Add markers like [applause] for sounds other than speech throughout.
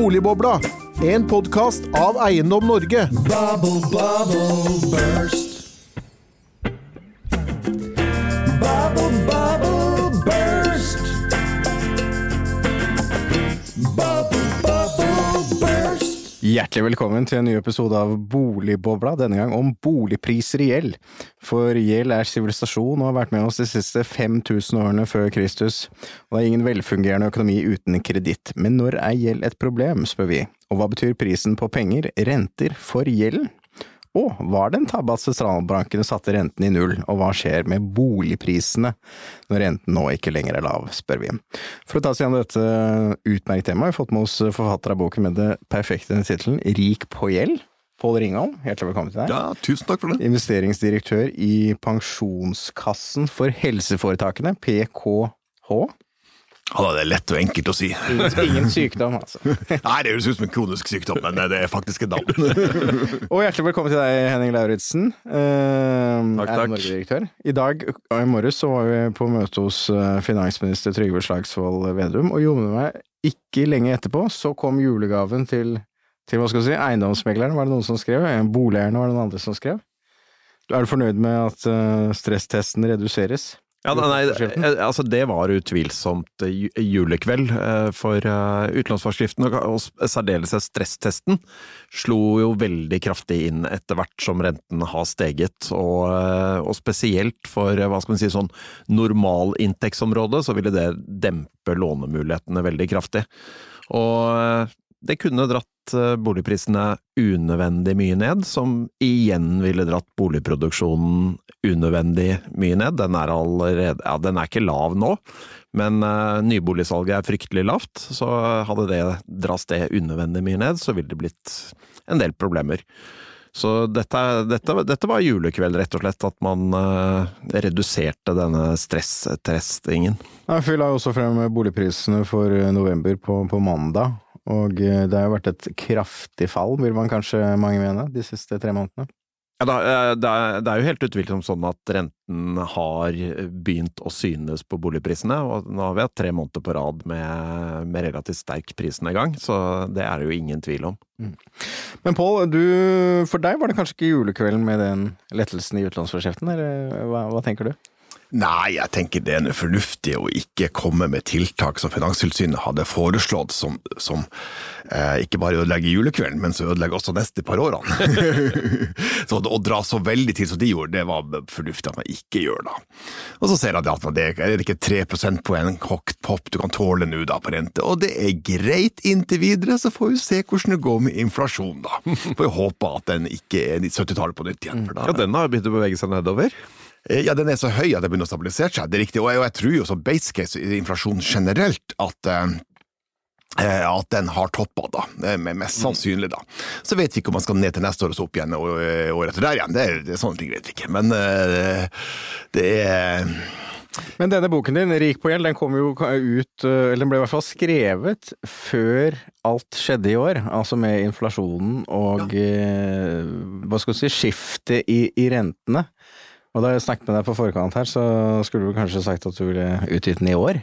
Boligbobla, en podkast av Eiendom Norge. Bubble, bubble, burst. Hjertelig velkommen til en ny episode av Boligbobla, denne gang om boligpriser i gjeld. For gjeld er sivilisasjon og har vært med oss de siste 5000 årene før Kristus, og det er ingen velfungerende økonomi uten kreditt. Men når er gjeld et problem, spør vi, og hva betyr prisen på penger, renter, for gjelden? Og var det en tabbe at sentralbankene satte renten i null, og hva skjer med boligprisene når renten nå ikke lenger er lav, spør vi. For å ta oss gjennom dette utmerket temaet har vi fått med oss forfatter av boken med det perfekte tittelen Rik på gjeld. Pål Ringholm, hjertelig velkommen til deg. Ja, tusen takk for det. Investeringsdirektør i Pensjonskassen for helseforetakene, PKH. Ja, det er lett og enkelt å si. Ingen sykdom, altså. [laughs] Nei, det høres ut som en kronisk sykdom, men det er faktisk en navn. [laughs] Og hjertelig velkommen til deg, Henning Lauritzen. Eh, Takk, takk. Norge-direktør. I dag og i morges så var vi på møte hos eh, finansminister Trygve Slagsvold Vedum, og jommen meg ikke lenge etterpå så kom julegaven til, til hva skal vi si, eiendomsmegleren, var det noen som skrev? Eh, Boligeierne var det noen andre som skrev? Er du fornøyd med at eh, stresstesten reduseres? Ja, nei, eh, altså Det var utvilsomt julekveld eh, for eh, utlånsforskriften, og- særdeles stresstesten slo jo veldig kraftig inn etter hvert som renten har steget. Og, og spesielt for hva skal man si, sånn normalinntektsområdet, så ville det dempe lånemulighetene veldig kraftig. Og det kunne dratt eh, boligprisene unødvendig mye ned, som igjen ville dratt boligproduksjonen unødvendig mye ned. Den er allerede Ja, den er ikke lav nå, men uh, nyboligsalget er fryktelig lavt. Så hadde det dratt det unødvendig mye ned, så ville det blitt en del problemer. Så dette, dette, dette var julekveld, rett og slett, at man uh, reduserte denne stresstestingen. Jeg la også frem boligprisene for november på, på mandag, og eh, det har jo vært et kraftig fall, vil man kanskje mange mene, de siste tre månedene. Ja, eh, det, er, jo helt utvilsomt sånn at renten har begynt å synes på boligprisene, og nå har vi hatt tre måneder på rad med, med relativt sterk prisnedgang, så det er det jo ingen tvil om. Men Pål, for deg var det kanskje ikke julekvelden med den lettelsen i utlånsforskriften, eller hva, hva tenker du? Nei, jeg tenker det er noe fornuftig å ikke komme med tiltak som Finanstilsynet hadde foreslått, som, som eh, ikke bare ødelegger julekvelden, men som ødelegger også neste par årene. [laughs] så Å dra så veldig til som de gjorde, det var fornuftig at man ikke gjør da. Og så ser jeg at det er det ikke tre en kokt pop du kan tåle nå da på rente, og det er greit inntil videre, så får vi se hvordan det går med inflasjon da. [laughs] Får håpe at den ikke er i 70-tallet på nytt igjen. For da, Ja, den har begynt å bevege seg nedover. Eh, Ja, den er så høy at det begynner å stabilisere seg, det er riktig. Og jeg, og jeg tror jo som base case i inflasjon generelt at eh, eh, at den har toppa, da. Med- Mest sannsynlig, da. Så vet vi ikke om man skal ned til neste år og så opp igjen og året etter der igjen. Det, er- det er sånne ting vet vi ikke. Men det er Men denne boken din, Rik på gjeld, den kom jo ut, eller den ble i hvert fall skrevet før alt skjedde i år, altså med inflasjonen og ja. hva skal du si, skiftet i, i rentene. Og da jeg snakket med deg på forkant her, så skulle du kanskje sagt at du ville utgitt den i år?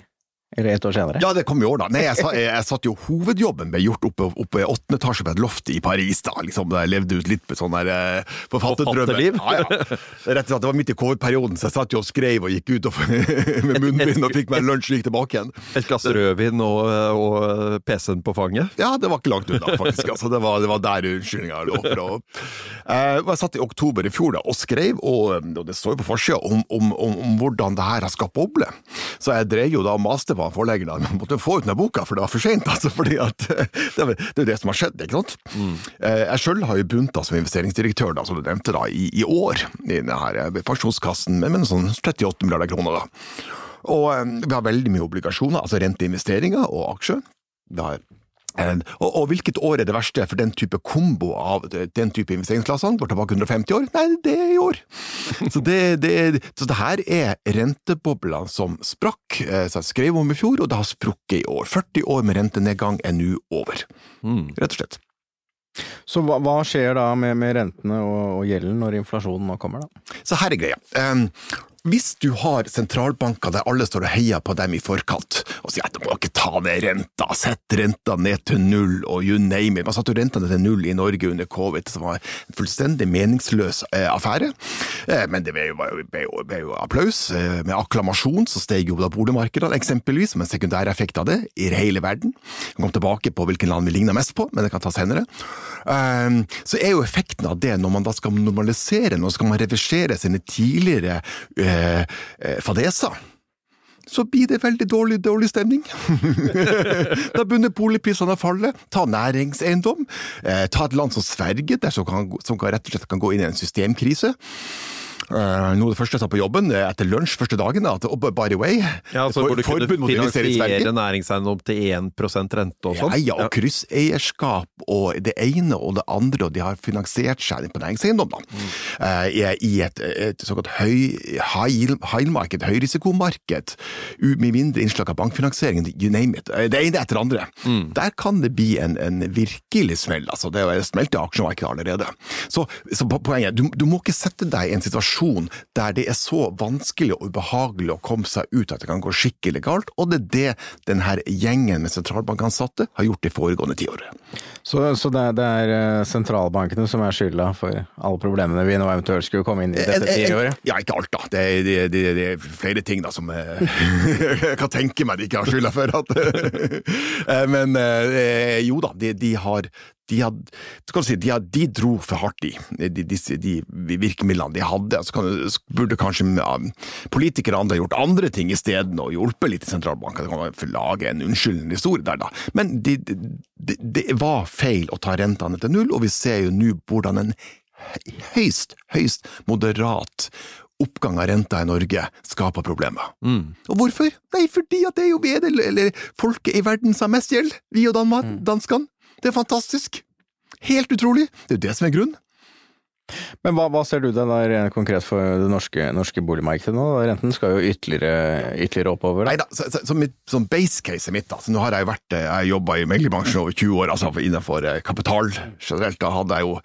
Eller ett år senere? Ja, det kom i år, da. Nei, jeg, sa, jeg, jeg satt jo Hovedjobben ble gjort oppe, oppe i åttende etasje på et loft i Paris, da. Liksom, da jeg levde ut litt med sånn der eh, forfatterdrømmer. Ja, ja. Rett og slett, det var midt i covid-perioden, så jeg satt jo og skrev og gikk ut og, [laughs] med munnbind og fikk meg lunsj og gikk tilbake igjen. Et glass rødvin og, og PC-en på fanget. Ja, det var ikke langt unna, faktisk. Altså, det, var, det var der unnskyldninga lå for. å- Eh, jeg satt i oktober i fjor da, og skrev, og, og det står jo på forsida, om, om, om, om hvordan det her har skapt boble. Så jeg drev jo da og maste på han forleggeren at jeg måtte få ut den boka, for det var for seint. Altså, fordi at, det er det er jo det som har skjedd, ikke sant. Mm. jeg sjøl har jo begynt da, som investeringsdirektør, da, som du nevnte, da, i, i år i denne eh, pensjonskassen med, med sånn 38 milliarder kroner. da. Og eh, vi har veldig mye obligasjoner, altså renteinvesteringer og aksjer. Vi har Eh, og, og hvilket år er det verste for den type kombo av den type investeringsklassene? Går tilbake 150 år? Nei, det er i år! [laughs] Så det, det, så det her er renteboblene som sprakk, eh, som jeg skrev om i fjor, og det har sprukket i år. 40 år med rentenedgang er nå over, rett og slett. Så hva, hva skjer da med, med rentene og, og gjelden når inflasjonen nå kommer, da? Så her er greia. Um, hvis du har sentralbanker der alle står og heier på dem i forkant, og sier at du må ikke ta ned renta, sett renta ned til null, og you name it. Man satte jo renta ned til null i Norge under covid, som var en fullstendig meningsløs eh, affære. Eh, men det ble jo, ble jo, ble jo, applaus. Eh, med akklamasjon så steg jo da boligmarkedene, eksempelvis, som en sekundæreffekt av det, i hele verden. Vi kom tilbake på hvilken land vi ligner mest på, men det kan ta senere. Eh, så er jo effekten av det, når man da skal normalisere, når skal man reversere sine tidligere eh, eh, fadeser, så blir det veldig dårlig, dårlig stemning. [laughs] da begynner boligprisene å falle. Ta næringseiendom. Eh, ta et land som Sverige, der som, kan, som kan rett og slett kan gå inn i en systemkrise. Eh, noe av det første jeg sa på jobben etter lunsj første dagen, at oh, by the way Ja, altså for- forbud mot å investere i Sverige. næringseiendom til 1 rente og Ja, sånn. ja, og krysseierskap og det ene og det andre, og de har finansiert seg på næringseiendom, da. Mm. i- I et, et såkalt høy, high, high market, høyrisikomarked, med mindre innslag av bankfinansiering, you name it. Eh, Det ene etter det andre. Der kan det bli en, en virkelig smell, altså. Det er smelt i aksjemarkedet allerede. Så, så po- poenget, du, du må ikke sette deg i en situasjon der det er så vanskelig og ubehagelig å komme seg ut at det kan gå skikkelig galt, og det er det denne gjengen med sentralbankansatte har gjort det foregående tiåret. Så, så det, er, det er eh, sentralbankene som er skylda for alle problemene vi nå eventuelt skulle komme inn i dette Eh, eh, tiåret? Ja, ikke alt, da. Det er, det, det, det er flere ting da som [laughs] jeg kan tenke meg de ikke har skylda for. At, [laughs] men jo da, de, de har de, had, si, de, had, de dro for hardt i, de, de virkemidlene de hadde. Så kan, burde kanskje ja, politikere og andre gjort andre ting isteden og hjulpet litt i sentralbanken. Det kan lage en unnskyldende historie der, da. Men det de, de, det var feil å ta rentene til null, og vi ser jo nå hvordan en høyst, høyst moderat oppgang av renta i Norge skaper problemer. Og hvorfor? Nei, fordi at det er jo vi er det, eller folket i verden som har mest gjeld, vi og Danmark, danskene. Det er fantastisk. Helt utrolig. Det er jo det som er grunnen. Men hva, hva ser du det der konkret for det norske, norske boligmarkedet nå? Renten skal jo ytterligere, ytterligere oppover. Nei Da. så, så, så mitt, sånn mitt, da. Så nå har jeg vært, eh, jeg jobba i meglerbransjen over 20 år, altså innenfor eh, kapital generelt. Da hadde jeg jo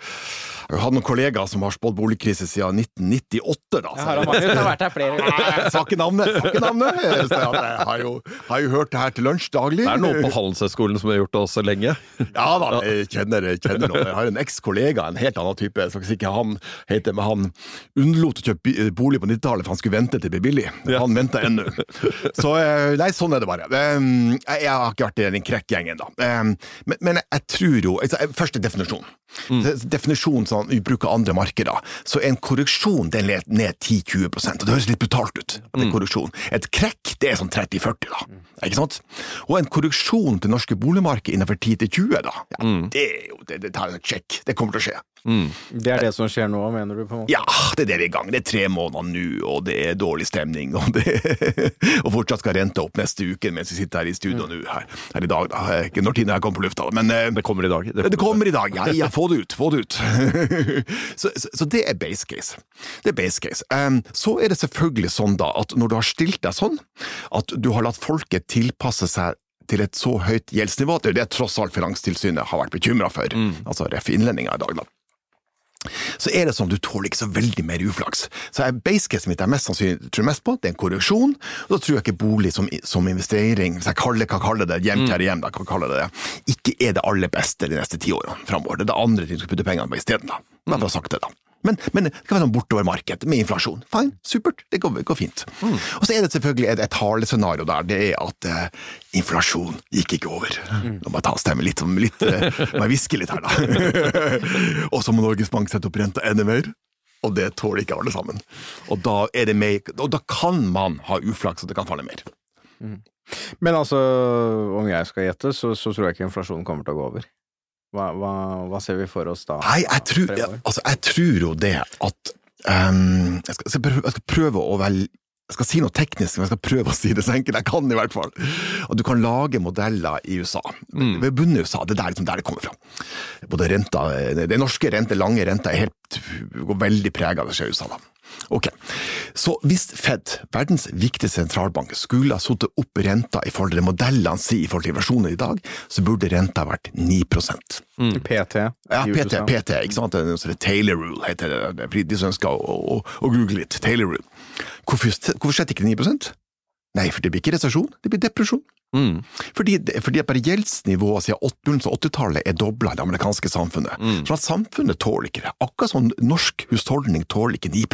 jeg hadde noen kollegaer som har spådd boligkrise siden 1998, da. Så, vært her flere ganger. sa ikke navnet! Sa ikke navnet. Så jeg, har, jo, har jo hørt det her til lunsj daglig. Det er noe på Handelshøyskolen som har gjort det også lenge. Ja da, jeg kjenner, jeg kjenner noen. Jeg har en ekskollega, en helt annen type. Jeg skal ikke si hva han heter, men han unnlot å kjøpe bolig på 90-tallet for han skulle vente til det ble billig. Han venter ennå. Så eh, nei, sånn er det bare. Jeg, har ikke vært i den krekkgjengen, da. Men, men jeg tror jo altså, Første definisjon. Definisjon sånn, vi bruker andre markeder. Så en korreksjon den er ned, ned 10-20 og det høres litt brutalt ut. at det er korreksjon. Et krekk det er sånn 30-40, da. Ikke sant? Og en korreksjon til norske boligmarked innenfor 10-20, da, ja, det er det, det tar en sjekk. Det kommer til å skje. Det er det som skjer nå, mener du? på en måte? Ja, det er det vi er i gang. Det er tre måneder nå, og det er dårlig stemning. Og, det, [laughs] og fortsatt skal renta opp neste uke mens vi sitter her i studio nå her, her i dag. Da. Ikke når tiden her kommer på lufta, men eh, Det kommer i dag. det kommer i dag. [laughs] Ja, ja, få det ut. Få det ut. [laughs] så, så, så det er base case. Det er base case. Um, så er det selvfølgelig sånn da at når du har stilt deg sånn, at du har latt folket tilpasse seg til et så høyt gjeldsnivå, det er det tross alt Finanstilsynet har vært bekymra for, altså ref. innlendinger i dag. da så er det sånn du tåler ikke så veldig mer uflaks. Så jeg, basecasen mitt er mest sannsynlig tror mest på, det er en korreksjon, og da tror jeg ikke bolig som, som investering, hvis jeg kaller, kan kalle det hjem til hjem, da, kan kalle det det, ikke er det aller beste de neste ti årene framover. Det er det andre ting du skal putte pengene på isteden, da. Men for å ha sagt det, da. Men, men det kan være sånn bortover marked med inflasjon. Fine, supert, det går, går fint. Og så er det selvfølgelig et, et halescenario der, det er at eh, inflasjon gikk ikke over. Nå må jeg ta stemmen litt, litt eh, må jeg hviske litt her, da. [laughs] og så må Norges Bank sette opp renta enda mer. Og det tåler ikke alle sammen. Og da, er det mer, og da kan man ha uflaks, og det kan falle mer. Men altså, om jeg skal gjette, så, så tror jeg ikke inflasjonen kommer til å gå over. Hva, hva, hva ser vi for oss da? Nei, jeg tror, jeg, altså, jeg tror jo det at um, jeg, skal, jeg, skal prøve, jeg skal prøve å vel jeg skal si noe teknisk, men jeg skal prøve å si det så enkelt jeg kan, i hvert fall. At du kan lage modeller i USA. Ved bunnen i USA, det er liksom, der det kommer fra. Både renta, Det norske rente, lange renta, er helt, går veldig prega av det som skjer i USA. da. Ok, Så hvis Fed, verdens viktigste sentralbank, skulle ha satt opp renta i forhold til modellene sine i forhold til versjonen i dag, så burde renta vært 9% PT ja, PT, PT, ikke sant? Det er Taylor rule heter det, de som ønsker å, å, å google litt. Taylor rule. Hvorfor, hvorfor setter ikke 9% Nei, for det blir ikke resesjon, det blir depresjon. Mm. Fordi, fordi at bare gjeldsnivået siden 80-tallet er dobla i det amerikanske samfunnet. Mm. Sånn at samfunnet tåler ikke det. Akkurat som norsk husholdning tåler ikke 9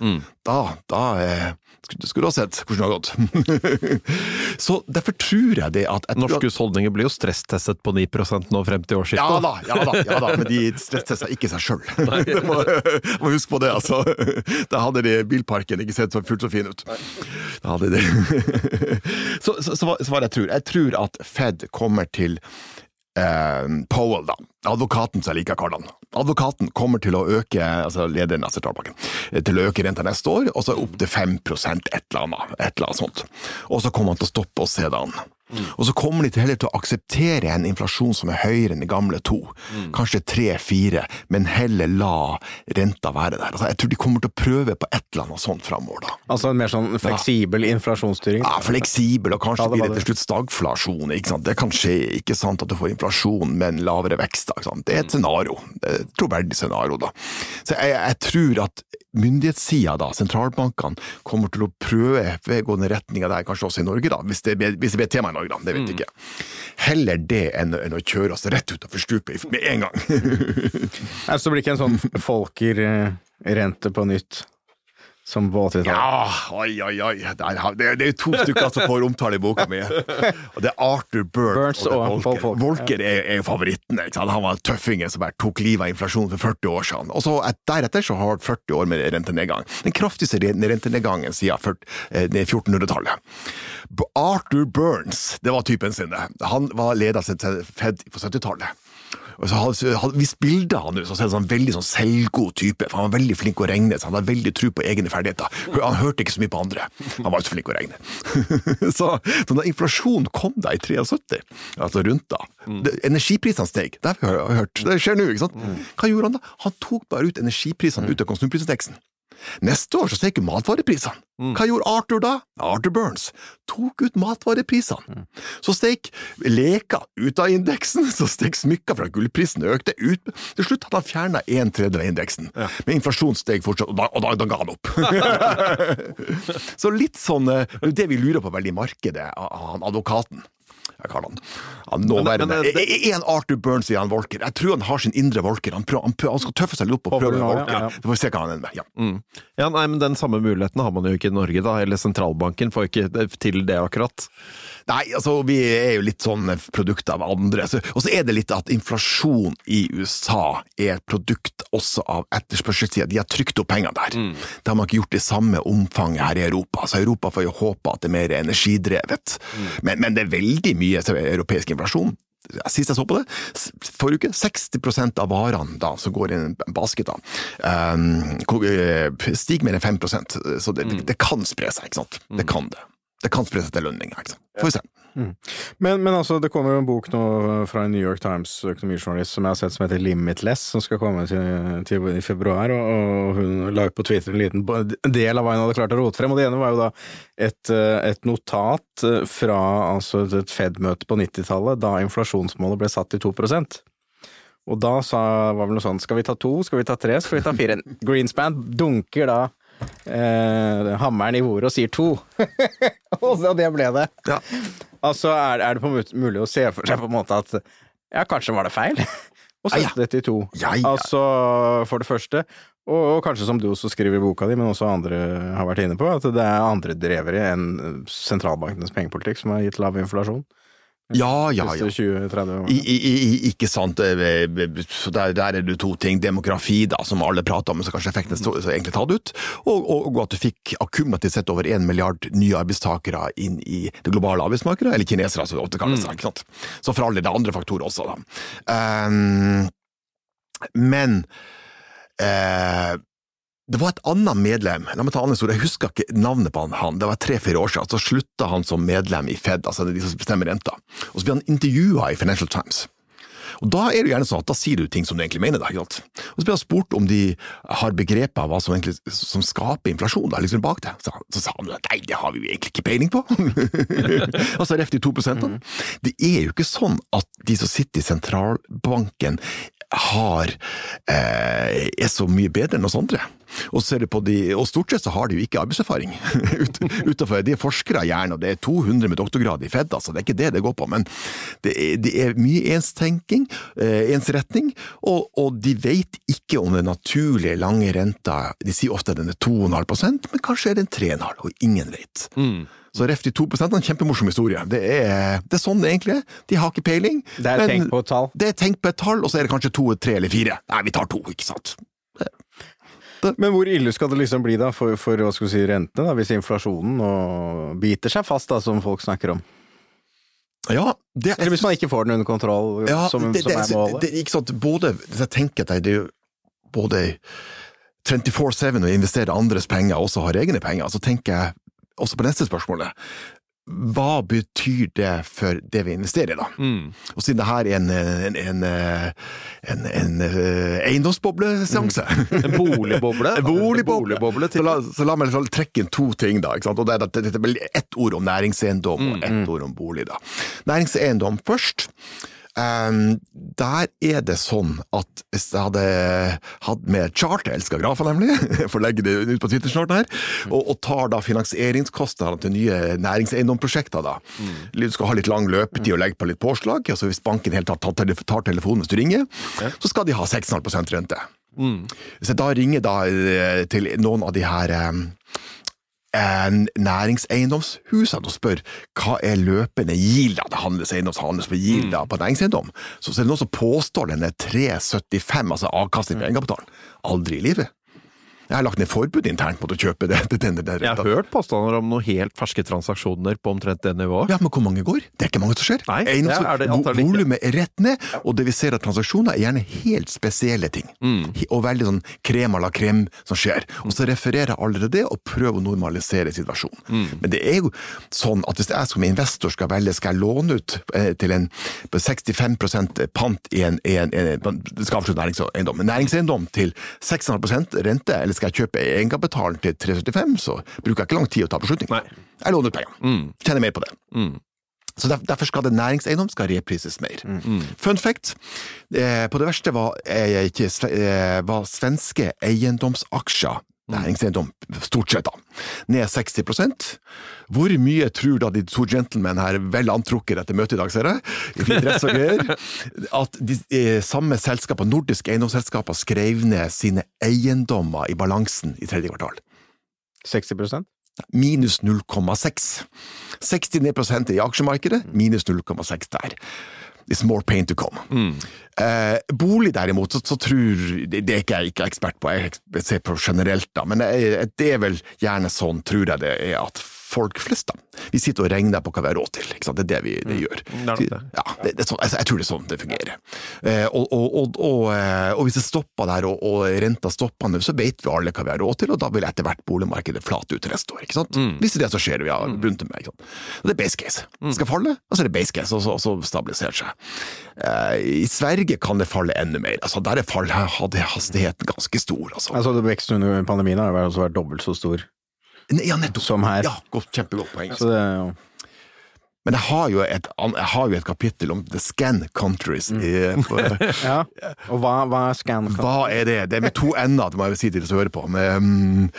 Mm. Da, da eh, skulle, ha sett hvordan det har gått. [laughs] Så derfor tror jeg det at jeg Norske husholdninger blir jo stresstestet på 9% nå frem til årsskiftet. ja da, ja da, ja da, men de stresstester ikke seg sjøl. [laughs] [laughs] må, må huske på det, altså. Da hadde de bilparken ikke sett så fullt så fin ut. Da hadde de Så, så, så så hva jeg tror Jeg tror at Fed kommer til eh, Powell, da. Advokaten som jeg liker å kalle han. Advokaten kommer til å øke, altså lederen av sentralbanken, eh, til å øke renta neste år, og så opp til 5 et eller annet, et eller annet sånt. Og så kommer han til å stoppe og se det an. Og så kommer de til heller til å akseptere en inflasjon som er høyere enn de gamle to. Kanskje tre-fire, men heller la renta være der. Altså, jeg tror de kommer til å prøve på et eller annet sånt framover, da. Altså en mer sånn fleksibel inflasjonsstyring. Ja, fleksibel, og kanskje Ja, det blir det til slutt stagflasjon. Ikke sant? Det kan skje, ikke sant, at du får inflasjon men lavere vekst. Ikke sant? Det er et scenario. Det er et troverdig scenario, da. Så jeg, jeg tror at myndighetssida, da, sentralbankene, kommer til å prøve den retninga der, kanskje også i Norge, da, hvis det, hvis det blir et tema i Norge, da. Det vet jeg ikke. Heller det enn, enn å kjøre oss rett utafor stupet med en gang. [laughs] Så Altså, det blir ikke en sånn folker-rente på nytt som på 80-tallet? Ja, oi, oi, oi. Der, det, det er to stykker som får omtale i boka mi. Og det er Arthur Burt Burns og, og Volker. Folk. Volcker er, er favoritten. Han var tøffingen som bare tok livet av inflasjonen for 40 år siden. Og så et, deretter så har han 40 år med rentenedgang. Den kraftigste re- rentenedgangen siden 40 eh, 1400-tallet. Arthur Burns, det var typen sin. det. Han var leder av Fed på 70-tallet. Og så hadde, hadde vist bilder han ut, så er det sånn veldig sånn selvgod type. For han var veldig flink å regne, så han hadde veldig tro på egne ferdigheter. Han hørte ikke så mye på andre. Han var ikke så flink å regne. [laughs] så, så da inflasjonen kom da i 73, altså rundt da, mm. energiprisene steg. Det har vi hørt. Det skjer nå, ikke sant? Hva gjorde han da? Han tok bare ut energiprisene ut av konsumprisindeksen. Neste år så steg matvareprisene. Hva gjorde Arthur da? Arthur Burns tok ut matvareprisene. Så steg leker ut av indeksen, [laughs] så steg smykker fra gullprisen økte ut. Til slutt hadde han fjerna en tredjedel av indeksen, men inflasjonen steg fortsatt, og da, og da, da ga han opp. [laughs] [laughs] så litt sånn eh, Det vi lurer på veldig i markedet, av han advokaten. Jeg kaller han. han nåværende. Eh, han Arthur Burns i han Volker? Jeg tror han har sin indre Volker. Han, prøver, han, prøver, han skal tøffe seg litt opp og prøve å ja. Volker. Ja. Det får vi se hva han ender med. Ja. Mm. Ja, nei, men Den samme muligheten har man jo ikke i Norge, da. Eller sentralbanken får ikke til det, akkurat. Nei, altså vi er jo litt sånn produkt av andre. Så, og så er det litt at inflasjon i USA er et produkt også av etterspørselssida. De har trykt opp penger der. Det har man ikke gjort i samme omfang her i Europa. Så Europa får jo håpe at det er mer energidrevet. Men, men det er veldig mye europeisk inflasjon. Sist jeg så på det, forrige uke, 60% av varene da, som går i en basket, da, um, stiger mer enn 5% Så det, det kan spre seg, ikke sant. Det kan det. Det kan spre seg til lønninger, ikke sant. Får vi se. Men, men altså, det kommer jo en bok nå fra en New York Times økonomijournalist som jeg har sett som heter Limitless, som skal komme til, til i februar, og, og hun la ut på Twitter en liten del av hva hun hadde klart å rote frem, og det ene var jo da et, eh, et notat eh, fra altså et Fed-møte på 90-tallet, da inflasjonsmålet ble satt til 2% og da sa, var vel noe sånn, skal vi ta to, skal vi ta tre, skal vi ta fire? [laughs] Greenspan dunker da eh, hammeren i bordet og sier to. [laughs] og så det ble det. Ja. Altså, er, er det på mulig å se for seg på en måte at ja, kanskje var det feil? Å Ja, ja. sette det til to. Ja, ja. Altså, for det første, og, og kanskje som du også skriver i boka di, men også andre har vært inne på, at det er andre drevere enn sentralbankenes pengepolitikk som har gitt lav inflasjon. Ja, ja, ja. 20-30. I, i, i, ikke sant. eh, Der, der er det to ting. Demografi, da, som alle prater om, så kanskje effekten er så egentlig tatt ut. Og, og, og at du fikk akkumulativt sett over én milliard nye arbeidstakere inn i det globale arbeidsmarkedet, eller kinesere, som det ofte kalles. ikke sant? Så for alle det andre faktorer også, da. Um, men eh, det var et annet medlem, la meg ta en annen jeg husker ikke navnet på han, han. det var tre-fire år siden, så slutta han som medlem i Fed, altså de som bestemmer renta. Og så ble han intervjua i Financial Times. Og Da er det gjerne sånn at da sier du ting som du egentlig mener. Da, ikke sant? Og Så blir han spurt om de har begreper hva som, egentlig, som skaper inflasjon da, liksom bak det. Så, så sa han nei, det har vi jo egentlig ikke peiling på. [laughs] altså ref de to prosentene. Det er jo ikke sånn at de som sitter i sentralbanken har, eh, er så mye bedre enn oss andre. Og, de, og stort sett så har de jo ikke arbeidserfaring. [laughs] Ut, utenfor, de er forskere gjerne, og det er 200 med doktorgrad i Fed, altså. Det er ikke det det går på. Men det er, det er mye enstenking, eh, ensretning, og, og de vet ikke om den naturlige lange renta De sier ofte den er 2,5% men kanskje er den 3,5 og ingen vet. Så ref de 2 er en kjempemorsom historie. Det er, det er sånn det egentlig er. De har ikke peiling. Det er tenkt tenk på et tall. Det er tenk på et tall, og så er det kanskje to, tre eller fire. Nei, vi tar to, ikke sant. Men hvor ille skal det liksom bli da for, for hva skal vi si, rentene, da, hvis inflasjonen biter seg fast, da, som folk snakker om? Ja, det Eller hvis man ikke får den under kontroll, ja, som, det, som er målet? Det, ikke sant, både, hvis jeg tenker at det er jo både 24-7 å investere andres penger, og også har egne penger, så tenker jeg også på neste spørsmålet. Hva betyr det for det vi investerer i, da? Og siden det her er en, en, en, en, en eh, eiendomsbobleseanse En boligboble? [laughs] En boligboble. Boligboble så, la, så la meg trekke inn to ting, da. Og det er, det, det er ett ord om næringseiendom og ett ord om bolig. da. Næringseiendom først. Ehm, der er det sånn at hvis jeg hadde hatt med charter, jeg elsker grafer nemlig, [laughs] for får legge det ut på Twitter snart her, og, og tar da finansieringskostnadene til nye næringseiendomsprosjekter da. Du skal ha litt lang løpetid og legge på litt påslag, altså hvis banken helt tatt tar, telefonen hvis du ringer, så skal de ha 6,5 rente. Hvis jeg da ringer da eh, til noen av de her eh, eh, næringseiendomshusene og spør hva er løpende gilda da? det handles eiendoms handles på gilda mm. på næringseiendom, så så er det noen som påstår den er 3,75, altså avkastning på egenkapitalen. Aldri i livet. Jeg har lagt ned forbud internt mot å kjøpe det. det, det, det, Jeg har hørt påstander om noen helt ferske transaksjoner på omtrent det nivået. Ja, men hvor mange går? Det er ikke mange som skjer. Nei, det er det antallet. Volumet er rett ned, og det vi ser av transaksjoner er gjerne helt spesielle ting. Mm. Og veldig sånn krem à la krem som skjer. Og så refererer jeg allerede det, og prøver å normalisere situasjonen. Mm. Men det er jo sånn at hvis jeg som investor skal velge, skal jeg låne ut eh, til en på 65 pant i en, en, en, en, en det næringseiendom, næringseiendom til 6,5 rente, eller skal jeg kjøpe egenkapitalen til 375, så bruker jeg ikke lang tid å ta beslutning. Nei. Jeg låner ut pengene. Tjener mer på det. Mm. Så der, Derfor skal det næringseiendom skal reprises mer. Fun fact, eh, på det verste var, eh, ikke, eh, var svenske eiendomsaksjer, næringseiendom, stort sett da, ned 60% Hvor mye tror da de to gentlemen her, vel antrukket etter møtet i dag, ser jeg, i fin dress og greier, [laughs] at de eh, samme selskaper, nordiske eiendomsselskaper, skrev ned sine eiendommer i balansen i tredje kvartal? 60 minus 0,6. 69% i aksjemarkedet, minus 0,6 der. It's more pain to come. Eh, bolig derimot, så, så tror det, det er ikke jeg ikke ekspert på, jeg ser på generelt da, men det, det er vel gjerne sånn, tror jeg det er, at folk flest da, vi sitter og regner på hva vi har råd til, ikke sant? det er det vi det gjør. Det det. Ja, det, det er sånn, altså, jeg tror det er sånn det fungerer. Eh, og, og, og, og, eh, og hvis det stopper der, og, og renta stopper nå, så vet vi alle hva vi har råd til, og da vil etter hvert boligmarkedet flate ut neste år, ikke sant? Mm. Hvis det er det som skjer, vi har bundet med, ikke sant? Det er base case. Det skal falle, og så er det base case, og så, så stabiliserer seg. Eh, I Sverige kan det falle enda mer, altså der er fallhastigheten ganske stor, altså. Altså, veksten under pandemien har også vært dobbelt så stor Ja, nettopp. som her. Ja, godt, kjempegodt poeng. Så det ja. Men jeg har jo et, har jo et kapittel om the scan countries i, på, [laughs] Ja. Og hva, hva er scan? countries? Hva er det? Det er med to ender, det må jeg si til de som hører på. Men, mm,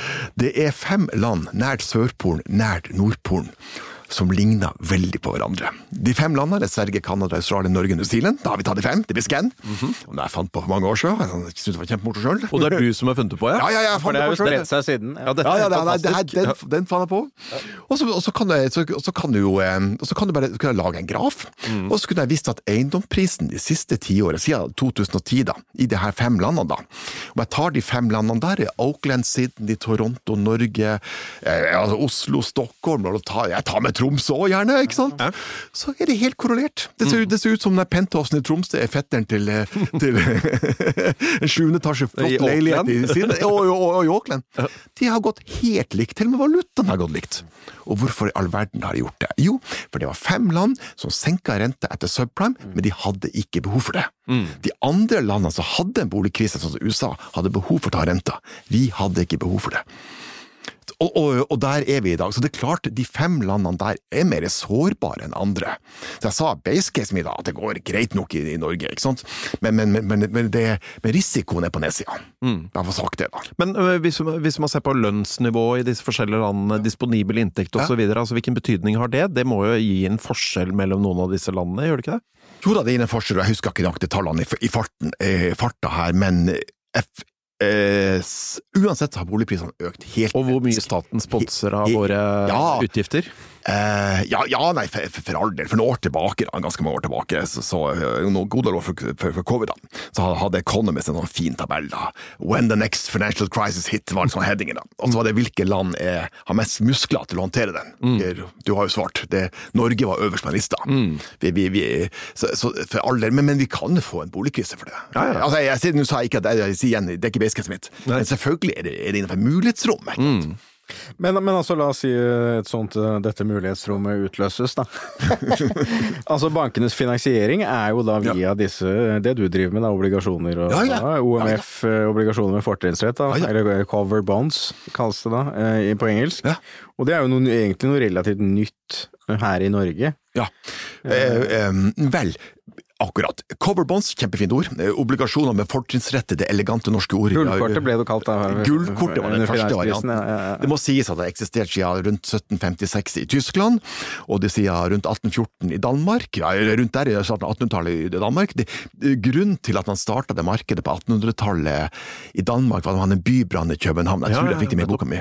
det er fem land nært Sørpolen, nært Nordpolen, som ligner veldig på hverandre. De fem landene er Sverige, Canada, Australia, Norge, New Zealand. Da har vi tatt de fem. Det blir scan. Og det jeg fant på for mange år siden. Jeg syntes det var kjempemorsomt sjøl. Og det er du som har funnet det på, ja? Ja, ja, ja, For det det har jo spredt seg siden. Ja, dette Ja, ja, er det, her- den, den fant jeg på. Og så, kan og du jo eh, og så kan du bare kunne lage en graf, og så kunne jeg visst at eiendomsprisen de siste ti årene, siden 2010, da, i de her fem landene, da Om jeg tar de fem landene der, i Oakland, Sydney, Toronto, Norge, eh, altså Oslo, Stockholm og ta, Jeg tar med Tromsø òg, gjerne, ikke sant? Så er det helt korrelert. Det ser, ut- det ser ut som den penthousen i Troms, det er fetteren til, eh, [laughs] til en sjuende etasje flott I leilighet i sin og, og, og, og i Auckland. De har gått helt likt, til og med valutaen har gått likt. Og hvorfor i all verden har de gjort det? Jo, for det var fem land som senka rente etter subprime, men de hadde ikke behov for det. De andre landene som hadde en boligkrise, sånn som USA, hadde behov for å ta renta. Vi hadde ikke behov for det. Og, og, og der er vi i dag. Så det er klart, de fem landene der er mer sårbare enn andre. Så jeg sa basecasen min da, at det går greit nok i, i Norge, ikke sant? Men, men, men, men, det, risikoen er på nedsida. Mm. Jeg får sagt det, da. Men hvis, hvis man ser på lønnsnivået i disse forskjellige landene, disponibel inntekt osv., altså hvilken betydning har det? Det må jo gi en forskjell mellom noen av disse landene, gjør det ikke det? Jo da, det er en forskjell, og jeg husker ikke nøyaktig tallene i, i farten, eh, farta her, men F, s- uansett har boligprisene økt helt Og hvor mye staten sponser av våre Ja. utgifter? Eh, ja, ja, nei, for, for, all del. For noen år tilbake, da, ganske mange år tilbake, så, så eh, noen gode år for, for, for covid, da, så hadde Economist en sånn fin tabell. da. When the next financial crisis hit, var sånn headingen. da. Og så var det hvilke land er, har mest muskler til å håndtere den. Du har jo svart. Det, Norge var øverst på lista. Vi, vi, vi, så, så for all del, men, men vi kan jo få en boligkrise for det. Ja, ja. Altså, jeg, jeg, Nå sa jeg ikke at jeg, jeg sier igjen, det er ikke basecaset mitt, men selvfølgelig er det, er det innenfor mulighetsrom. ikke sant? Men, men altså, la oss si et sånt, eh, dette mulighetsrommet utløses, da. [laughs] altså, bankenes finansiering er jo da via disse, det du driver med, da, obligasjoner og Ja, ja. Da, OMF, eh, obligasjoner med fortrinnsrett, Ja, ja. eller eh, cover bonds, kalles det da, eh, på engelsk. Ja. Og det er jo noe, egentlig noe relativt nytt her i Norge. Ja. Eh, eh, vel, akkurat. Cover bonds, kjempefint ord. Eh, obligasjoner med fortrinnsrett det elegante norske ord. Gullkortet ble det kalt da. Gullkortet var den første varianten. ja, ja, ja. Det må sies at det har eksistert siden rundt 1756 i Tyskland, og det siden rundt 1814 i Danmark. Ja, rundt der i starten av 1800-tallet i Danmark. Det, grunnen til at man starta det markedet på 1800-tallet i Danmark, var at man hadde en bybrann i København. Jeg tror jeg fikk det med i boka mi.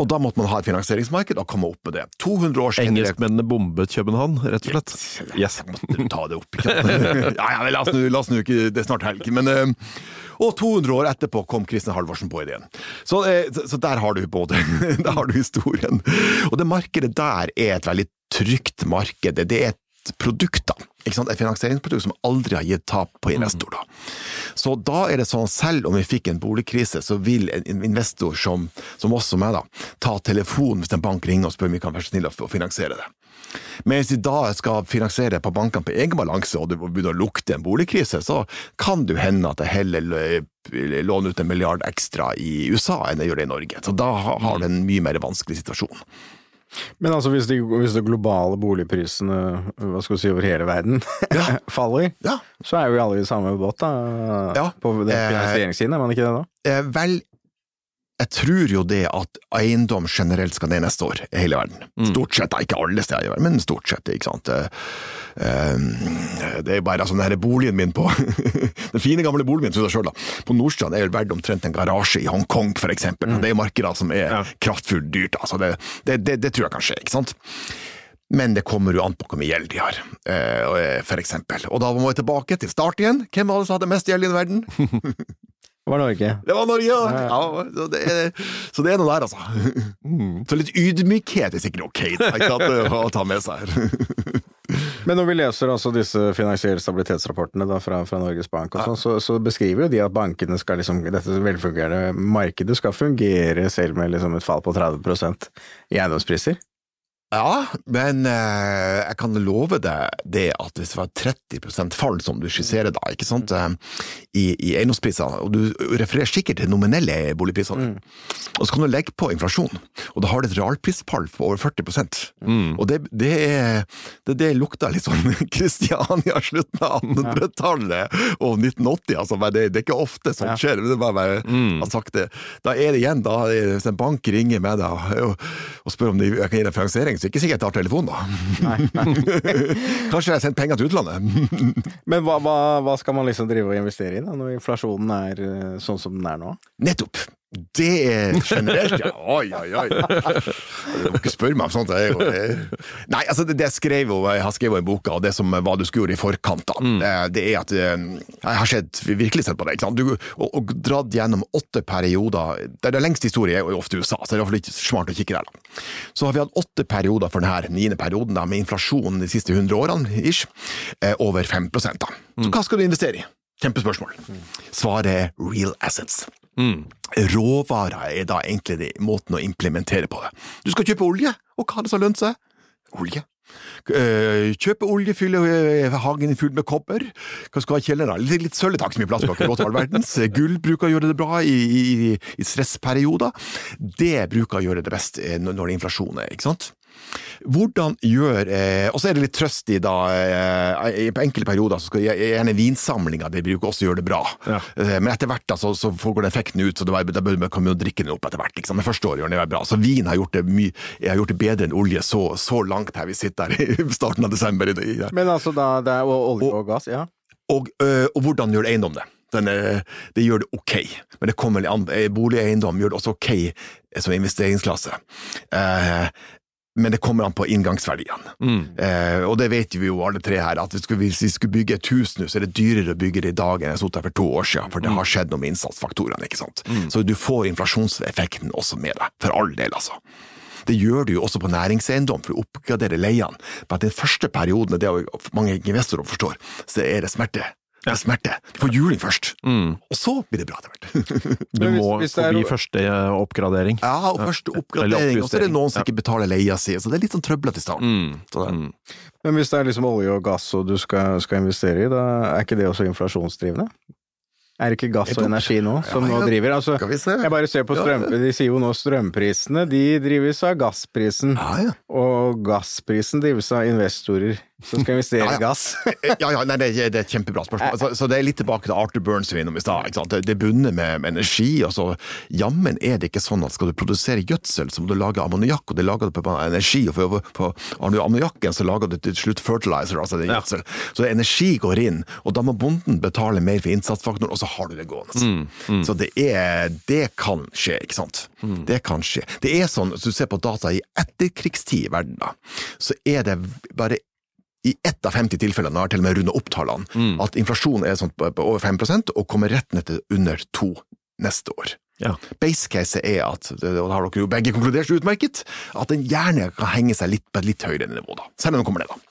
Og da måtte man ha et finansieringsmarked og komme opp med det. 200 års Engelskmennene bombet København, rett og slett. Yes. måtte ta det opp, ikke? [laughs] [laughs] ja, ja, la oss nå ikke Det er snart helg. Men eh, Og 200 år etterpå kom Kristin Halvorsen på ideen. Så, eh, så, der har du både [laughs] Der har du historien. Og det markedet der er et veldig trygt marked. Det er et produkt, da. Ikke sant? Et finansieringsprodukt som aldri har gitt tap på investor. Da. Så da er det sånn, selv om vi fikk en boligkrise, så vil en investor som, som oss som meg, da, ta telefonen hvis en bank ringer og spør om vi kan være så snill å finansiere det. Men hvis de da skal finansiere på bankene på egen balanse, og det begynner å lukte en boligkrise, så kan det jo hende at det heller låner ut en milliard ekstra i USA enn det gjør det i Norge. Så da har du en mye mer vanskelig situasjon. Men altså, hvis de, hvis de globale boligprisene hva skal vi si, over hele verden [laughs] faller, Ja. så er jo alle i samme båt, da. Ja. På den Eh, finansieringssiden, er man ikke det da? Eh, vel, jeg tror jo det at eiendom generelt skal ned neste år, i hele verden. Stort sett, ikke alle steder i verden, men stort sett, ikke sant. Eh, eh, Det er bare altså, den her boligen min på [laughs] Den fine gamle boligen min, selv, da, på Nordstrand er jo verdt omtrent en garasje i Hongkong, for eksempel. Det er markeder som er Ja. kraftfullt dyrt. Altså, det, det, det, det tror jeg kan skje, ikke sant. Men det kommer jo an på hvor mye gjeld de har, eh, for eksempel. Og da må vi tilbake til start igjen. Hvem var det som hadde mest gjeld i verden? [laughs] Det var Norge. Det var Norge, ja! ja så, det er, så det er noe der, altså. Så litt ydmykhet er sikkert ok da, ikke sant, å ta med seg her. Men når vi leser altså disse finansielle stabilitetsrapportene da, fra, fra Norges Bank, og sånn, så, så beskriver jo de at bankene skal liksom, dette velfungerende markedet skal fungere selv med liksom et fall på 30% i eiendomspriser. Ja, men eh, jeg kan love deg det at hvis det var 30% fall, som du skisserer da, ikke sant, eh, i, i eiendomspriser, og du refererer sikkert til nominelle boligpriser, og så kan du legge på inflasjon, og da har du et realprisfall på over 40% Og det, det, er, det, det lukter litt sånn [laughs] Kristiania slutten av 1800-tallet og 1980, altså, men det, det er ikke ofte sånt skjer, men det er bare jeg har sagt det. Da er det igjen, da, hvis en bank ringer med deg og, og spør om de jeg kan gi deg finansiering, så er ikke sikkert jeg tar telefonen da. [laughs] Kanskje jeg har sendt penger til utlandet. [laughs] Men hva, hva, hva skal man liksom drive og investere i da, når inflasjonen er eh, sånn som den er nå? Nettopp! Det er generelt, ja. Oi, oi, oi. [laughs] Du må ikke spørre meg om sånt. Jeg. Nei, altså, det, jeg skrev jeg har skrevet i boka, og det som hva du skulle gjøre i forkant, da, mm. det er at eh, Jeg har sett, virkelig sett på det. Du, og, og dratt gjennom åtte perioder Det er lengst historie er ofte USA, så det er iallfall ikke smart å kikke der. da. Så har vi hatt åtte perioder for denne niende perioden, da, med inflasjonen de siste 100 årene, ish, eh, over 5 da. Så hva skal du investere i? Kjempespørsmål. Svaret er real assets. Råvarer er da egentlig de, måten å implementere på det. Du skal kjøpe olje, og hva er det som lønner seg? Olje. Eh, Kjøpe olje, fylle eh, hagen full med kobber. Hva skal du ha i kjelleren? Litt, litt sølv tar ikke så mye plass, ikke råd til all verdens. Eh, Gull bruker å gjøre det bra i, i, i stressperioder. Det bruker å gjøre det best når det er inflasjon ikke sant? Hvordan gjør eh, Og så er det litt trøst i da eh, På enkelte perioder så skal gjerne vinsamlinga de bruker også gjøre det bra. Ja. Eh, men etter hvert da, så, så får den effekten ut, så det var, da bør man og drikke den opp etter hvert. Liksom. Men første året gjør den det bra. Så vin har gjort det, my, har gjort det bedre enn olje så, så langt her vi sitter her i starten av desember. i- i- Men altså, da, det er olje og gass, ja. og, øh, og hvordan gjør eiendom det? Den, øh, det gjør det ok, men det kommer litt an. eh, Boligeiendom gjør det også ok eh, som investeringsklasse. Eh, men det kommer an på inngangsverdiene. Mm. Eh, og det vet vi jo alle tre her, at hvis vi skulle, hvis vi skulle bygge et hus nå, så er det dyrere å bygge det i dag enn jeg satt der for to år siden, for det har skjedd noe med innsatsfaktorene. ikke sant? Så du får inflasjonseffekten også med deg, for all del, altså. Det gjør du jo også på næringseiendom for å oppgradere leiene. Men den første perioden, det er jo mange investorer forstår, så er det smerte. Det er smerte. Du får juling først, Mm. og så blir det bra etter hvert. [laughs] Du må hvis- hvis det er forbi første eh, oppgradering. Ja, og første oppgradering, og så er det noen som ikke betaler leia si, så det er litt sånn trøblete i starten. Mm. Mm. Men hvis det er liksom olje og gass og du skal, skal investere i, da er ikke det også inflasjonsdrivende? Er det ikke gass og energi nå som Ja, nå driver? Altså, Skal vi se. jeg bare ser på Ja, strøm... De sier jo nå strømprisene, de drives av gassprisen. Ja, ja. Og gassprisen drives av investorer som skal investere Ja, ja. i gass. [laughs] Ja, ja, nei, det, er- det er et kjempebra spørsmål. Så, så det er litt tilbake til Arthur Burns vi innom i stad. Det, det bunner med, med energi. og så Jammen er det ikke sånn at skal du produsere gjødsel, så må du lage ammoniakk, og det lager du på energi. og for, på, Har du ammoniakken, så lager du til slutt fertilizer, altså det er Ja. Så energi går inn, og da må bonden betale mer for innsatsfaktoren, og så har du det gående. Så det er Det kan skje, ikke sant. Det kan skje. Det er sånn, hvis du ser på data i etterkrigstid i verden, da, så er det bare i ett av 50 tilfeller, nå har jeg til og med rundet opp tallene, at inflasjonen er sånn på, på over 5% og kommer rett ned til under 2 neste år. Ja. Base case er at, og da har dere jo begge konkludert utmerket, at den gjerne kan henge seg litt på et litt høyere nivå, da. Selv om den kommer ned, da.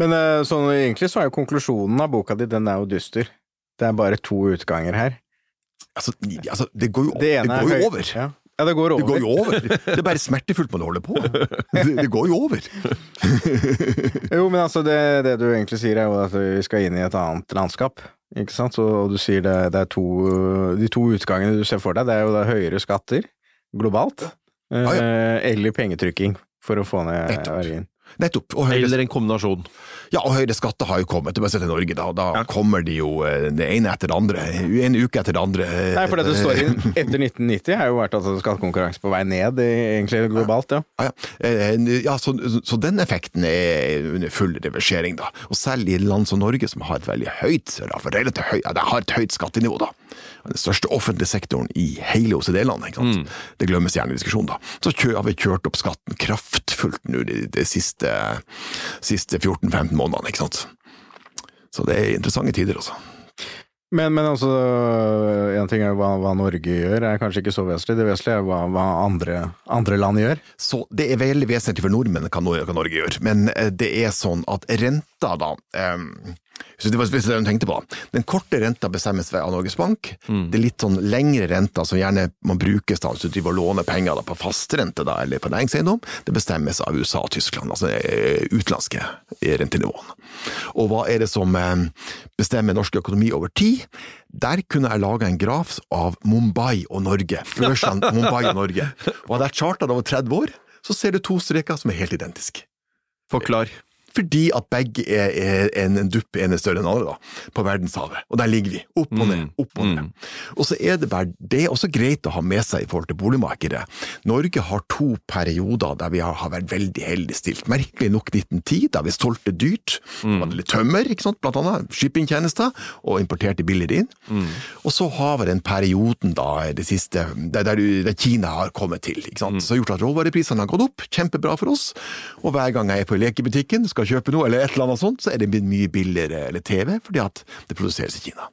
Men eh, sånn, egentlig så er jo konklusjonen av boka di, den er jo dyster. Det er bare to utganger her. Altså, altså det går jo, Det det går jo over. Ja. Ja, det går over. Det går jo over. Det er bare smertefullt man holder på. Det, det går jo over. Jo, men altså, det, det du egentlig sier er jo at vi skal inn i et annet landskap. Ikke sant? Og, du sier det, det er to De to utgangene du ser for deg, det er jo da høyere skatter globalt, ja. ja. eller pengetrykking for å få ned verdien. Nettopp. Eller en kombinasjon. ja, og høyere skatter har jo kommet. Det bare til Norge, da. Da kommer de jo eh, det ene etter det andre. En uke etter det andre. Nei, for det står inn [laughs] etter 1990 har jo vært at skattekonkurranse på vei ned, egentlig globalt, ja. Ja, ja. Eh, ja så, så den effekten er under full reversering, da. Og selv i land som Norge, som har et veldig høyt, relativt høyt, ja, det har et høyt skattenivå, da. Den største offentlige sektoren i hele OCD-landet, sant. Det glemmes gjerne i diskusjonen, da. Så har vi kjørt opp skatten kraftfullt nå de, de siste, siste 14-15 månedene, ikke sant. Så det er interessante tider, altså. Men, men altså, en ting er hva, hva Norge gjør, er kanskje ikke så vesentlig. Det vesentlige er hva, hva andre, andre land gjør. Så det er veldig vesentlig for nordmenn hva Norge, hva Norge gjør, men eh, det er sånn at renta da um, så det var det du tenkte på. Den korte renta bestemmes av Norges Bank. Det er litt sånn lengre renta som gjerne må brukes da, hvis du driver og låner penger da, på fastrente da, eller på næringseiendom. Det bestemmes av USA og Tyskland, altså eh, utenlandske eh, rentenivåene. Og hva er det som eh, bestemmer norsk økonomi over tid? Der kunne jeg laga en graf av Mumbai og Norge. Børsene [laughs] Mumbai og Norge. Og hadde jeg charta det over 30 år, så ser du to streker som er helt identiske. Forklar. Fordi at begge er, er en, en dupp ene større enn andre, da, på verdenshavet. Og der ligger vi. Opp og ned, opp og ned. Og så er det bare Det er også greit å ha med seg i forhold til boligmarkedet. Norge har to perioder der vi har, har vært veldig heldig stilt. Merkelig nok 1910, da vi solgte dyrt. Mm. Hadde litt tømmer, ikke sant, blant annet. Shippingtjenester, og importerte billigere inn. Og så har vi den perioden da, det siste, der, der, der Kina har kommet til. ikke sant? Så har gjort at råvareprisene har gått opp. Kjempebra for oss. Og hver gang jeg er på lekebutikken, skal kjøpe noe, eller et eller annet sånt, så er det mye billigere eller TV, fordi at det produseres i Kina.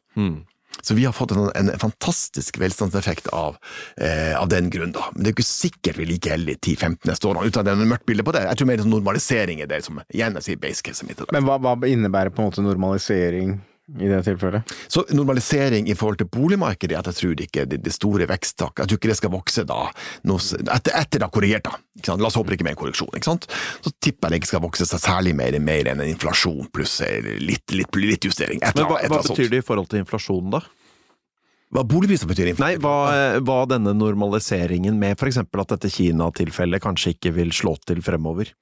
Så vi har fått en, en fantastisk velstandseffekt av, eh, av den grunn, da. Men det er jo ikke sikkert vi er like heldige 10-15 neste årene, uten at det er noe mørkt bilde på det. Jeg tror mer sånn normalisering er det som igjen jeg sier base case mitt. Men hva, hva innebærer på en måte normalisering i det tilfellet. Så normalisering i forhold til boligmarkedet, at jeg tror ikke det, det store veksttak, jeg tror ikke det skal vokse da, noe, etter, etter det har korrigert da, ikke sant? la oss håpe det ikke mer korreksjon, ikke sant? så tipper jeg det ikke skal vokse seg særlig mer, mer enn en inflasjon pluss litt, litt, litt justering. Etter, Men hva, hva betyr det i forhold til inflasjonen, da? Hva boligpriser betyr? Nei, hva, hva denne normaliseringen med f.eks. at dette Kina-tilfellet kanskje ikke vil slå til fremover?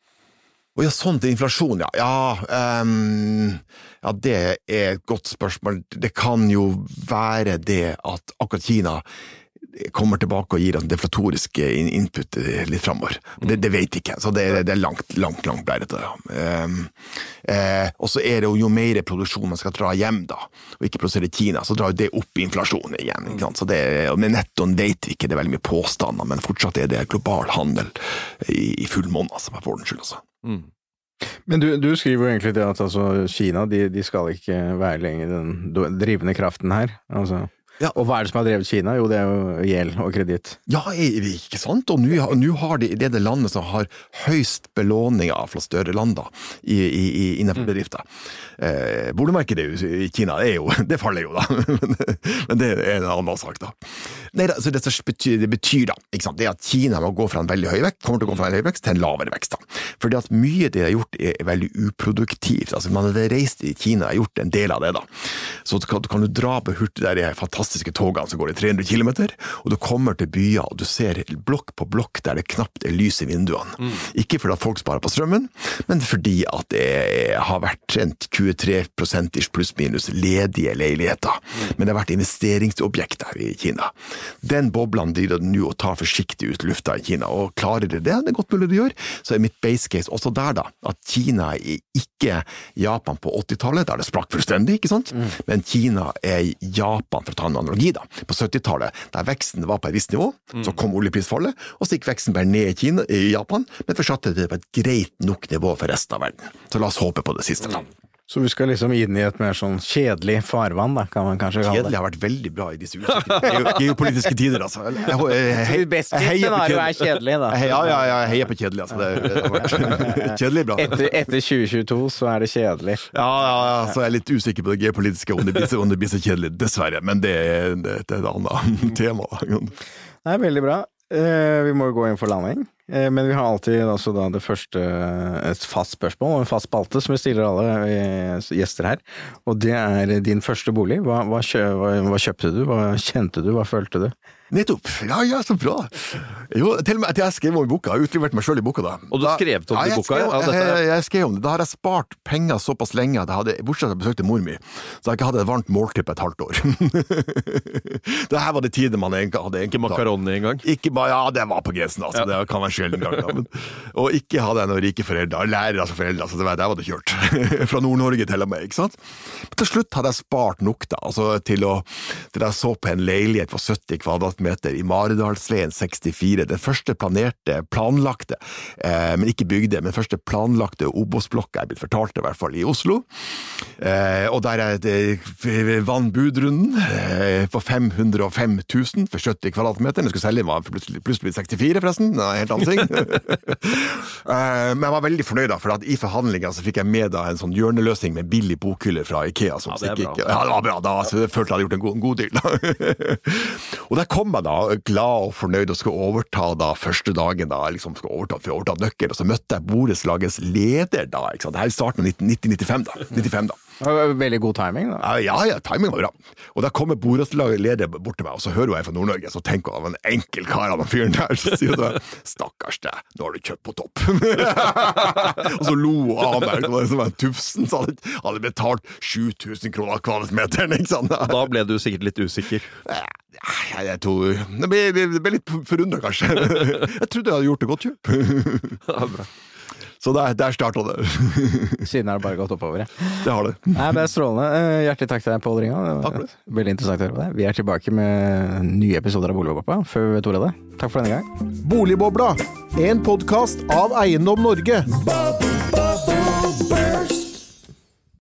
Å ja, sånn til inflasjon, ja. Ja, um, ja, det er et godt spørsmål. Det kan jo være det at akkurat Kina kommer tilbake og gir oss deflatoriske in- input eh, litt framover. Det, det vet jeg ikke, så det, det er langt, langt, langt lerret. Ja. Ehm, eh, og så er det jo, jo mer produksjon man skal dra hjem, da, og ikke produsere i Kina, så drar jo det opp inflasjonen igjen. Ikke sant? Så det, med nettoen vet vi ikke, det er veldig mye påstander, men fortsatt er det global handel i, i full monn, altså, for ordens skyld. altså. Men du, du skriver jo egentlig det at altså, Kina de, de skal ikke være lenger den drivende kraften her. Altså. Ja. Og hva er det som har drevet Kina? Jo, det er jo gjeld og kreditt. Ja, ikke sant? Og nå har- de det er det landet som har høyst belåning av fra større land da, i, i, innenfor bedrifter. Eh, boligmarkedet i Kina er jo, [laughs] det faller jo, da. [laughs] Men det er en annen sak, da. Nei, så det, som betyr, det betyr da, det at Kina må gå fra en veldig høy vekst, kommer til å gå fra en høy vekst til en lavere vekst. da. Fordi at mye det de har gjort er veldig uproduktivt. Altså, man hadde reist i Kina og gjort en del av det, da. Så kan, kan du dra på hurtig der de fantastiske togene som går i 300 km, og du kommer til byer og du ser blokk på blokk der det knapt er lys i vinduene. Ikke fordi at folk sparer på strømmen, men fordi at det har vært en 23 ish pluss-minus ledige leiligheter. Men det har vært investeringsobjekter i Kina. Den boblen driver nå og tar forsiktig ut lufta i Kina, og klarer de det, det er godt mulig de gjør, så er mitt base case også der, da, at Kina er ikke Japan på 80-tallet, der det sprakk fullstendig, ikke sant? Men Kina er Japan, for å ta en analogi, da, på 70-tallet, der veksten var på et visst nivå, så kom oljeprisfallet, og så gikk veksten bare ned i, Kina, i Japan, men fortsatte det på et greit nok nivå for resten av verden. Så la oss håpe på det siste. da. Så vi skal liksom inn i et mer sånn kjedelig farvann, da, kan man kanskje kalle Kjedelig har vært veldig bra i disse usikre geo- geopolitiske tider, altså. Jeg, jeg, [laughs] jeg, Best scenario er kjedelig, da. Ja, ja, ja, jeg heier på kjedelig, altså. [laughs] kjedelig er bra. Etter, etter 2022 så er det kjedelig. Ja, ja, ja, så er jeg litt usikker på det geopolitiske, om det blir så, det blir så kjedelig, dessverre. Men det, er- det, det er et annet [laughs] tema. Det er veldig bra. Eh, vi må jo gå inn for landing, men vi har alltid altså da det første et fast spørsmål og en fast spalte som vi stiller alle eh, gjester her. Og det er din første bolig. Hva, hva, kjø, hva, hva kjøpte du, hva kjente du, hva følte du? Nettopp! Ja, ja, så bra! Jo, til og med at jeg skrev om i boka, jeg har utlevert meg sjøl i boka da. Og du Da- skrev om det i boka, skrev- ja, jeg, jeg skrev om det. Da har jeg spart penger såpass lenge at jeg hadde, bortsett fra jeg besøkte mor mi, så jeg ikke hadde et varmt måltid på et halvt år. [laughs] det her var det tider man egentlig hadde Ikke makaroni engang? Ikke bare, ja, det var på grensen, altså. Det kan være sjelden gang. Da. Men, og ikke hadde jeg noen rike foreldre, lærere som foreldre, så det var, der var det kjørt. [laughs] Fra Nord-Norge til og med, ikke sant. Men til slutt hadde jeg spart nok, da, altså til å til jeg så på en leilighet på 70 kvadratmeter i Maridalsveien 64. Den første planerte, planlagte, eh, men ikke bygde, men første planlagte Obos-blokka er blitt fortalt, i hvert fall i Oslo. Eh, og der er det vant budrunden eh, på 505 000 for 70 kvadratmeter. Den skulle selge var plutselig, plutselig 64, forresten. Det er helt annen ting. [laughs] eh, men jeg var veldig fornøyd, da, for at i forhandlingene så fikk jeg med da en sånn hjørneløsning med billig bokhylle fra Ikea. Som Ja, det er ikke- ja, det var bra. Da så jeg følte jeg hadde gjort en god, en god deal. [laughs] Og der kom jeg da, glad og fornøyd, og skulle overta da første dagen. da, liksom skal overta, for overta nøkkel, og så møtte jeg borettslagets leder da. ikke sant? det Her i starten av 1995, da. 95 da. Det var Veldig god timing, da. Ja, ja, timing var bra. Og da kommer borettslagsleder bort til meg, og så hører hun jeg er fra Nord-Norge, så tenker hun av en enkel kar av den fyren der, så sier hun stakkars deg, nå har du kjøpt på topp. [laughs] og så lo hun av meg, og var- som var en tufsen, så hadde hadde betalt 7000 kroner kvadratmeteren, ikke sant? Da ble du sikkert litt usikker. Ja, jeg, jeg tror Det ble, det ble litt forundra, kanskje. [laughs] Jeg trodde jeg hadde gjort det godt jo. [laughs] Ja, bra. Så der, der starta det. Siden har det [laughs] bare gått oppover. Ja. Det har det. Nei, det er strålende. Eh, Hjertelig takk til deg, Pål Ringa. Veldig interessant å høre på deg. Vi er tilbake med nye episoder av Boligbobla før vi vet ordet av det. Takk for denne gang. Boligbobla, en podkast av Eiendom Norge. Ba, ba, ba, burst.